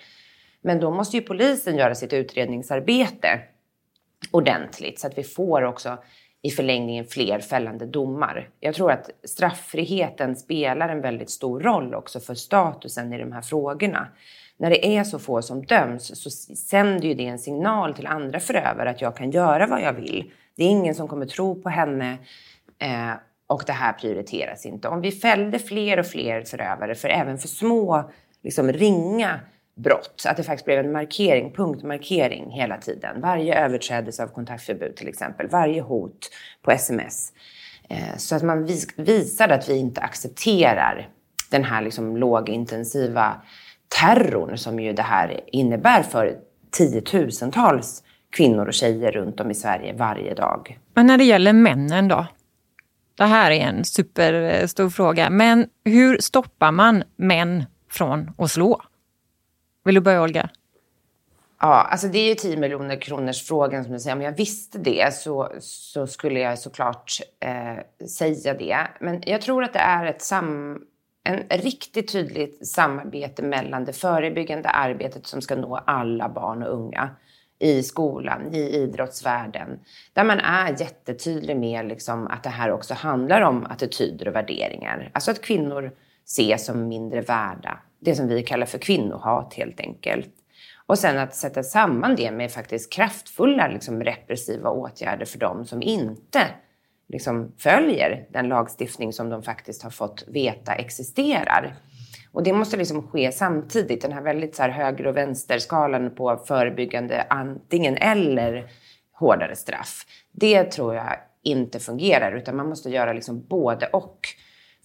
Men då måste ju polisen göra sitt utredningsarbete ordentligt så att vi får också i förlängningen fler fällande domar. Jag tror att strafffriheten spelar en väldigt stor roll också för statusen i de här frågorna när det är så få som döms så sänder ju det en signal till andra förövare att jag kan göra vad jag vill. Det är ingen som kommer tro på henne eh, och det här prioriteras inte. Om vi fällde fler och fler förövare, för även för små, liksom ringa brott, att det faktiskt blev en markering, punktmarkering hela tiden. Varje överträdelse av kontaktförbud till exempel, varje hot på sms. Eh, så att man vis visade att vi inte accepterar den här liksom lågintensiva terrorn som ju det här innebär för tiotusentals kvinnor och tjejer runt om i Sverige varje dag. Men när det gäller männen då? Det här är en superstor fråga. Men hur stoppar man män från att slå? Vill du börja Olga? Ja, alltså det är ju 10 miljoner kronors frågan som du säger. Om jag visste det så, så skulle jag såklart eh, säga det. Men jag tror att det är ett sam en riktigt tydligt samarbete mellan det förebyggande arbetet som ska nå alla barn och unga i skolan, i idrottsvärlden, där man är jättetydlig med liksom att det här också handlar om attityder och värderingar. Alltså att kvinnor ses som mindre värda. Det som vi kallar för kvinnohat helt enkelt. Och sen att sätta samman det med faktiskt kraftfulla liksom, repressiva åtgärder för dem som inte liksom, följer den lagstiftning som de faktiskt har fått veta existerar. Och det måste liksom ske samtidigt, den här väldigt så här höger och vänsterskalan på förebyggande antingen eller hårdare straff. Det tror jag inte fungerar, utan man måste göra liksom både och.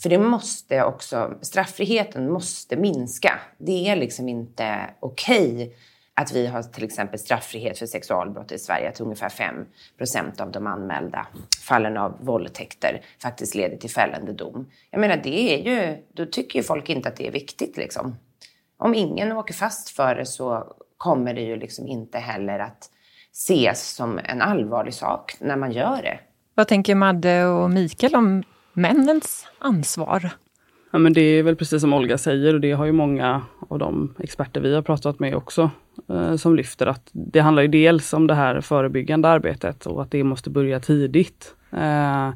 För det måste också, straffriheten måste minska. Det är liksom inte okej okay att vi har till exempel straffrihet för sexualbrott i Sverige, att ungefär 5 procent av de anmälda fallen av våldtäkter faktiskt leder till fällande dom. Jag menar, det är ju, då tycker ju folk inte att det är viktigt liksom. Om ingen åker fast för det så kommer det ju liksom inte heller att ses som en allvarlig sak när man gör det. Vad tänker Madde och Mikael om männens ansvar? Ja, men det är väl precis som Olga säger och det har ju många av de experter vi har pratat med också eh, som lyfter att det handlar ju dels om det här förebyggande arbetet och att det måste börja tidigt. Eh,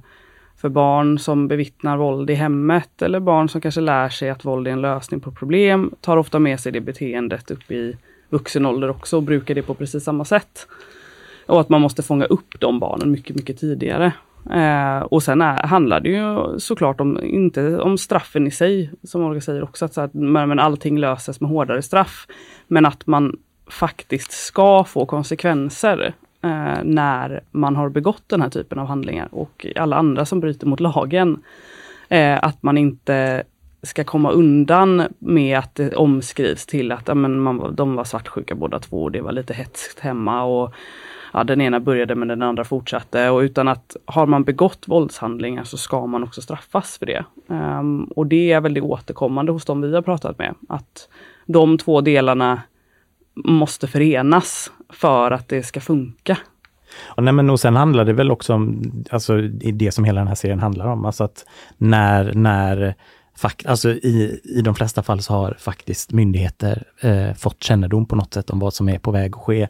för barn som bevittnar våld i hemmet eller barn som kanske lär sig att våld är en lösning på problem tar ofta med sig det beteendet upp i vuxen ålder också och brukar det på precis samma sätt. Och att man måste fånga upp de barnen mycket, mycket tidigare. Eh, och sen är, handlar det ju såklart om, inte om straffen i sig, som Olga säger också, att, så att men, allting löses med hårdare straff. Men att man faktiskt ska få konsekvenser eh, när man har begått den här typen av handlingar och alla andra som bryter mot lagen. Eh, att man inte ska komma undan med att det omskrivs till att ja, men man, de var svartsjuka båda två och det var lite hetskt hemma och ja, den ena började men den andra fortsatte. Och utan att har man begått våldshandlingar så alltså, ska man också straffas för det. Um, och det är väldigt återkommande hos de vi har pratat med. Att de två delarna måste förenas för att det ska funka. Och, nej, men, och sen handlar det väl också om, alltså det som hela den här serien handlar om, alltså att när, när Fakt, alltså i, I de flesta fall så har faktiskt myndigheter eh, fått kännedom på något sätt om vad som är på väg att ske.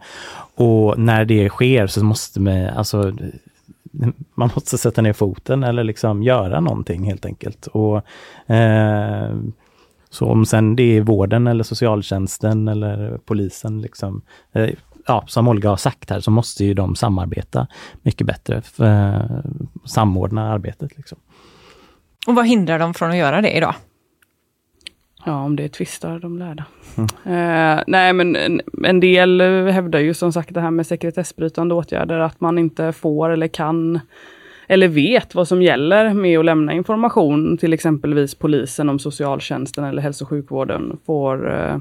Och när det sker så måste man, alltså, man måste sätta ner foten eller liksom göra någonting helt enkelt. Och, eh, så om sen det är vården eller socialtjänsten eller polisen, liksom, eh, ja, som Olga har sagt här, så måste ju de samarbeta mycket bättre, för, samordna arbetet. Liksom. Och vad hindrar dem från att göra det idag? Ja, om det är tvistar de lärda. Mm. Eh, nej, men en, en, del hävdar ju som sagt det här med sekretessbrytande åtgärder, att man inte får eller kan eller vet vad som gäller med att lämna information till exempelvis polisen om socialtjänsten eller hälso och sjukvården får eh,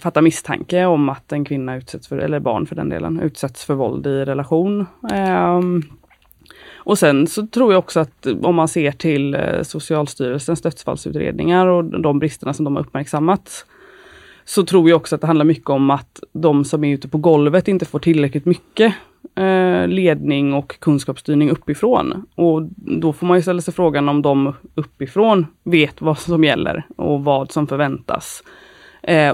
fatta misstanke om att en kvinna utsätts för, eller barn för den delen, utsätts för våld i relation. Eh, och sen så tror jag också att eh, om man ser till eh, Socialstyrelsens dödsfallsutredningar och de bristerna som de har uppmärksammat, så tror jag också att det handlar mycket om att de som är ute på golvet inte får tillräckligt mycket eh, ledning och kunskapsstyrning uppifrån. Och då får man ju ställa sig frågan om de uppifrån vet vad som gäller och vad som förväntas.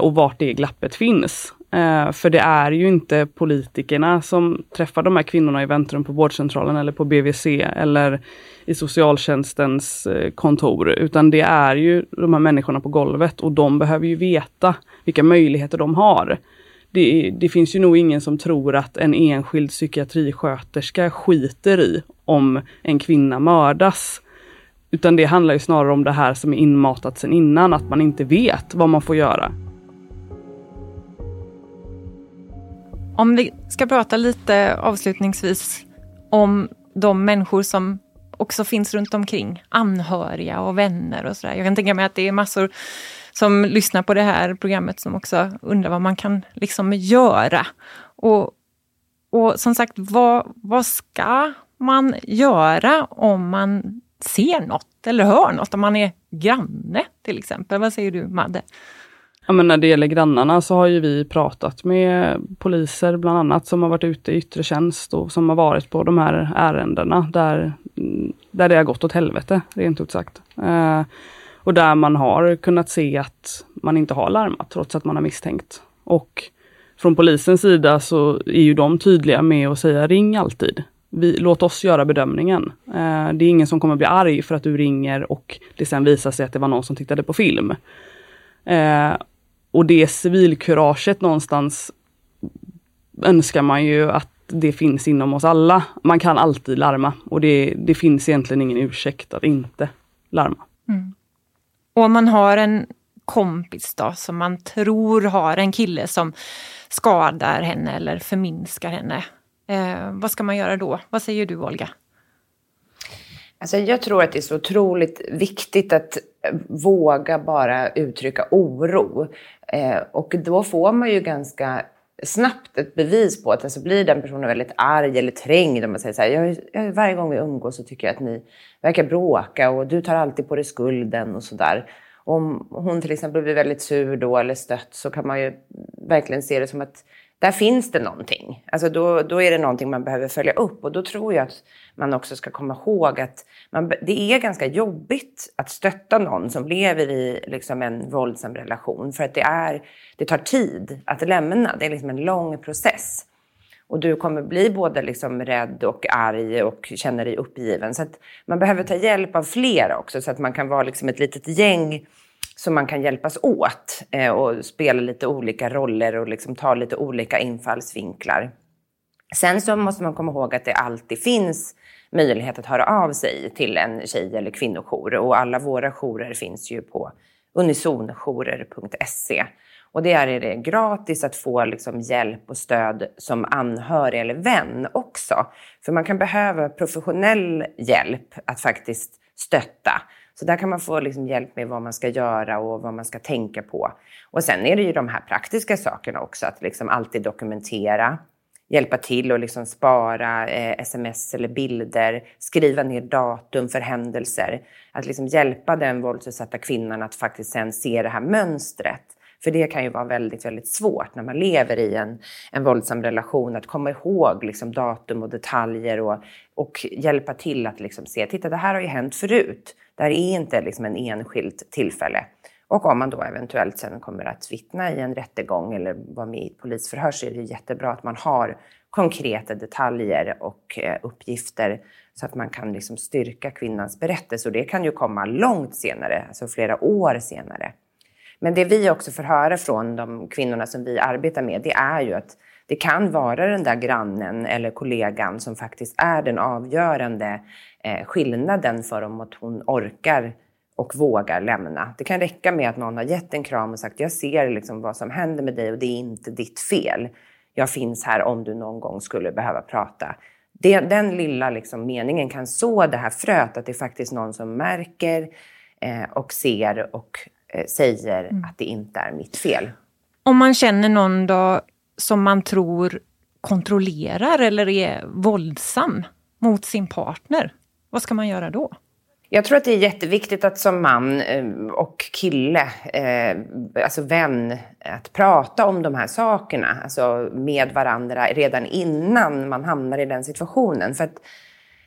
Och vart det glappet finns. Eh, för det är ju inte politikerna som träffar de här kvinnorna i väntrum på vårdcentralen eller på BVC eller i socialtjänstens eh, kontor, utan det är ju de här människorna på golvet och de behöver ju veta vilka möjligheter de har. Det, det, finns ju nog ingen som tror att en enskild psykiatrisköterska skiter i om en kvinna mördas. Utan det handlar ju snarare om det här som är inmatat sedan innan, att man inte vet vad man får göra. Om vi ska prata lite avslutningsvis om de människor som också finns runt omkring, anhöriga och vänner och sådär. Jag kan tänka mig att det är massor som lyssnar på det här programmet som också undrar vad man kan liksom göra. Och, och som sagt, vad, vad ska man göra om man ser något eller hör något, om man är granne till exempel? Vad säger du Madde? Ja, men när det gäller grannarna så har ju vi pratat med poliser bland annat som har varit ute i yttre tjänst och som har varit på de här ärendena där, där det har gått åt helvete, rent ut sagt. Eh, och där man har kunnat se att man inte har larmat trots att man har misstänkt. Och från polisens sida så är ju de tydliga med att säga ring alltid. Vi, låt oss göra bedömningen. Eh, det är ingen som kommer bli arg för att du ringer och det sen visar sig att det var någon som tittade på film. Eh, och det civilkuraget någonstans önskar man ju att det finns inom oss alla. Man kan alltid larma och det, det finns egentligen ingen ursäkt att inte larma. Mm. Och om man har en kompis då som man tror har en kille som skadar henne eller förminskar henne. Eh, vad ska man göra då? Vad säger du Olga? Alltså jag tror att det är så otroligt viktigt att våga bara uttrycka oro. Eh, och då får man ju ganska snabbt ett bevis på att alltså blir den personen väldigt arg eller trängd om man säger så här, jag, jag, varje gång vi umgås så tycker jag att ni verkar bråka och du tar alltid på dig skulden och sådär. Om hon till exempel blir väldigt sur då eller stött så kan man ju verkligen se det som att där finns det någonting. Alltså då, då är det någonting man behöver följa upp och då tror jag att man också ska komma ihåg att man, det är ganska jobbigt att stötta någon som lever i liksom en våldsam relation för att det, är, det tar tid att lämna. Det är liksom en lång process. Och du kommer bli både liksom rädd och arg och känner dig uppgiven. Så att man behöver ta hjälp av flera också så att man kan vara liksom ett litet gäng så man kan hjälpas åt eh, och spela lite olika roller och liksom ta lite olika infallsvinklar. Sen så måste man komma ihåg att det alltid finns möjlighet att höra av sig till en tjej eller kvinnojour och alla våra jourer finns ju på unisonjourer.se. Och det är det gratis att få liksom hjälp och stöd som anhörig eller vän också. För man kan behöva professionell hjälp att faktiskt stötta. Så där kan man få liksom hjälp med vad man ska göra och vad man ska tänka på. Och sen är det ju de här praktiska sakerna också, att liksom alltid dokumentera, hjälpa till och liksom spara eh, sms eller bilder, skriva ner datum för händelser. Att liksom hjälpa den våldsutsatta kvinnan att faktiskt sen se det här mönstret. För det kan ju vara väldigt, väldigt svårt när man lever i en, en våldsam relation att komma ihåg liksom datum och detaljer och, och hjälpa till att liksom se, titta det här har ju hänt förut. Det här är inte liksom en enskilt tillfälle. Och om man då eventuellt sen kommer att vittna i en rättegång eller vara med i ett polisförhör så är det jättebra att man har konkreta detaljer och eh, uppgifter så att man kan liksom styrka kvinnans berättelse. Och det kan ju komma långt senare, alltså flera år senare. Men det vi också får höra från de kvinnorna som vi arbetar med, det är ju att det kan vara den där grannen eller kollegan som faktiskt är den avgörande eh, skillnaden för om att hon orkar och vågar lämna. Det kan räcka med att någon har gett en kram och sagt jag ser liksom vad som händer med dig och det är inte ditt fel. Jag finns här om du någon gång skulle behöva prata. Det, den lilla liksom meningen kan så det här fröet att det är faktiskt någon som märker eh, och ser och säger mm. att det inte är mitt fel. Om man känner någon då som man tror kontrollerar eller är våldsam mot sin partner, vad ska man göra då? Jag tror att det är jätteviktigt att som man eh, och kille, eh, alltså vän, att prata om de här sakerna alltså med varandra redan innan man hamnar i den situationen. För att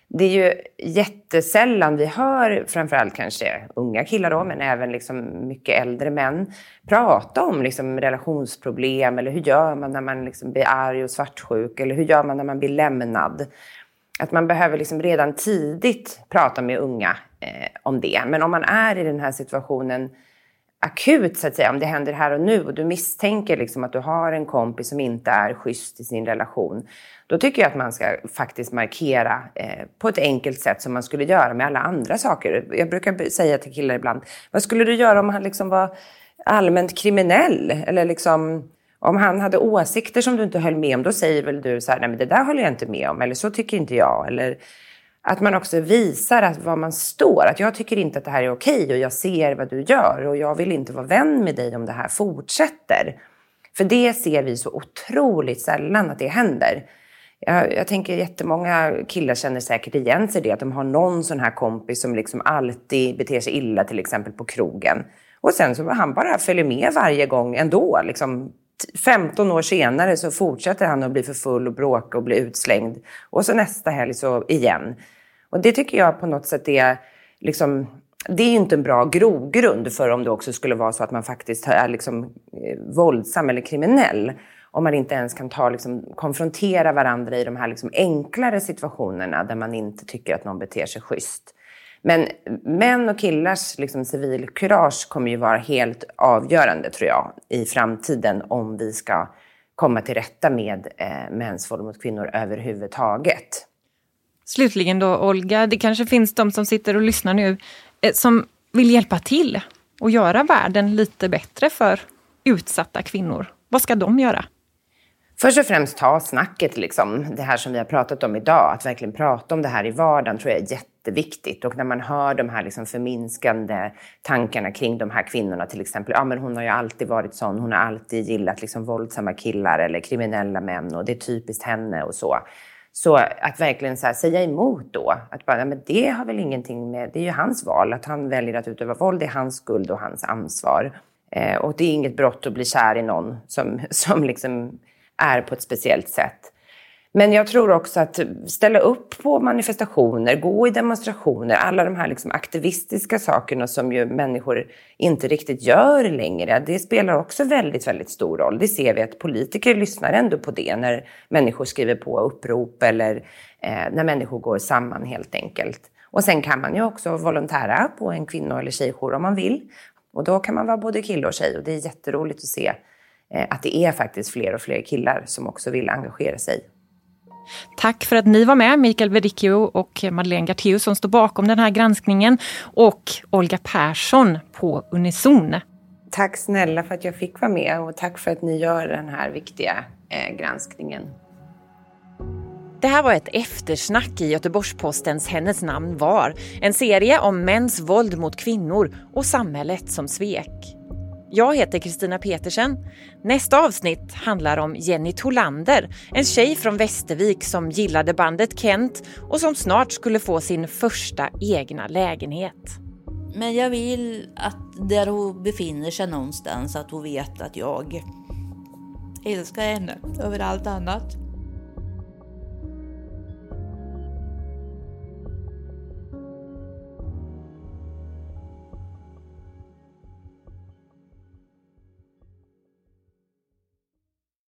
det är ju jättesällan vi hör, framförallt kanske unga killar då, men även liksom mycket äldre män, prata om liksom relationsproblem eller hur gör man när man liksom blir arg och svartsjuk eller hur gör man när man blir lämnad. Att man behöver liksom redan tidigt prata med unga eh, om det. Men om man är i den här situationen akut, så att säga, om det händer här och nu och du misstänker liksom att du har en kompis som inte är schysst i sin relation, då tycker jag att man ska faktiskt markera eh, på ett enkelt sätt som man skulle göra med alla andra saker. Jag brukar säga till killar ibland, vad skulle du göra om han liksom var allmänt kriminell? Eller liksom, om han hade åsikter som du inte höll med om, då säger väl du så här, nej men det där håller jag inte med om, eller så tycker inte jag. Eller att man också visar att var man står. Att jag tycker inte att det här är okej och jag ser vad du gör och jag vill inte vara vän med dig om det här fortsätter. För det ser vi så otroligt sällan att det händer. Jag, jag tänker jättemånga killar känner säkert igen sig i det, att de har någon sån här kompis som liksom alltid beter sig illa, till exempel på krogen. Och sen så han bara följer med varje gång ändå. Liksom 15 år senare så fortsätter han att bli för full och bråka och bli utslängd. Och så nästa helg så igen. Och det tycker jag på något sätt är liksom, det är ju inte en bra grogrund för om det också skulle vara så att man faktiskt är liksom eh, våldsam eller kriminell. Om man inte ens kan ta, liksom, konfrontera varandra i de här liksom enklare situationerna där man inte tycker att någon beter sig schysst. Men män och killars liksom, civilkurage kommer ju vara helt avgörande tror jag i framtiden om vi ska komma till rätta med eh, mäns våld mot kvinnor överhuvudtaget. Slutligen då Olga, det kanske finns de som sitter och lyssnar nu eh, som vill hjälpa till och göra världen lite bättre för utsatta kvinnor. Vad ska de göra? Först och främst ta snacket, liksom, det här som vi har pratat om idag. Att verkligen prata om det här i vardagen tror jag är jätteviktigt. Och när man hör de här liksom förminskande tankarna kring de här kvinnorna till exempel. Ja, men hon har ju alltid varit sån. Hon har alltid gillat liksom våldsamma killar eller kriminella män och det är typiskt henne och så. Så att verkligen så säga emot då. Att bara, men det har väl ingenting med, det är ju hans val. Att han väljer att utöva våld, det är hans skuld och hans ansvar. Eh, och det är inget brott att bli kär i någon som, som liksom är på ett speciellt sätt. Men jag tror också att ställa upp på manifestationer, gå i demonstrationer, alla de här liksom aktivistiska sakerna som ju människor inte riktigt gör längre, det spelar också väldigt, väldigt stor roll. Det ser vi att politiker lyssnar ändå på det när människor skriver på upprop eller eh, när människor går samman helt enkelt. Och sen kan man ju också volontära på en kvinno eller tjejjour om man vill. Och då kan man vara både kille och tjej och det är jätteroligt att se eh, att det är faktiskt fler och fler killar som också vill engagera sig. Tack för att ni var med, Mikael Verdicchio och Madeleine Gartéus som står bakom den här granskningen och Olga Persson på Unison. Tack snälla för att jag fick vara med och tack för att ni gör den här viktiga eh, granskningen. Det här var ett eftersnack i Göteborgs-Postens Hennes namn var. En serie om mäns våld mot kvinnor och samhället som svek. Jag heter Kristina Petersen. Nästa avsnitt handlar om Jenny Tolander, en tjej från Västervik som gillade bandet Kent och som snart skulle få sin första egna lägenhet. Men jag vill att där hon befinner sig någonstans att hon vet att jag älskar henne över allt annat.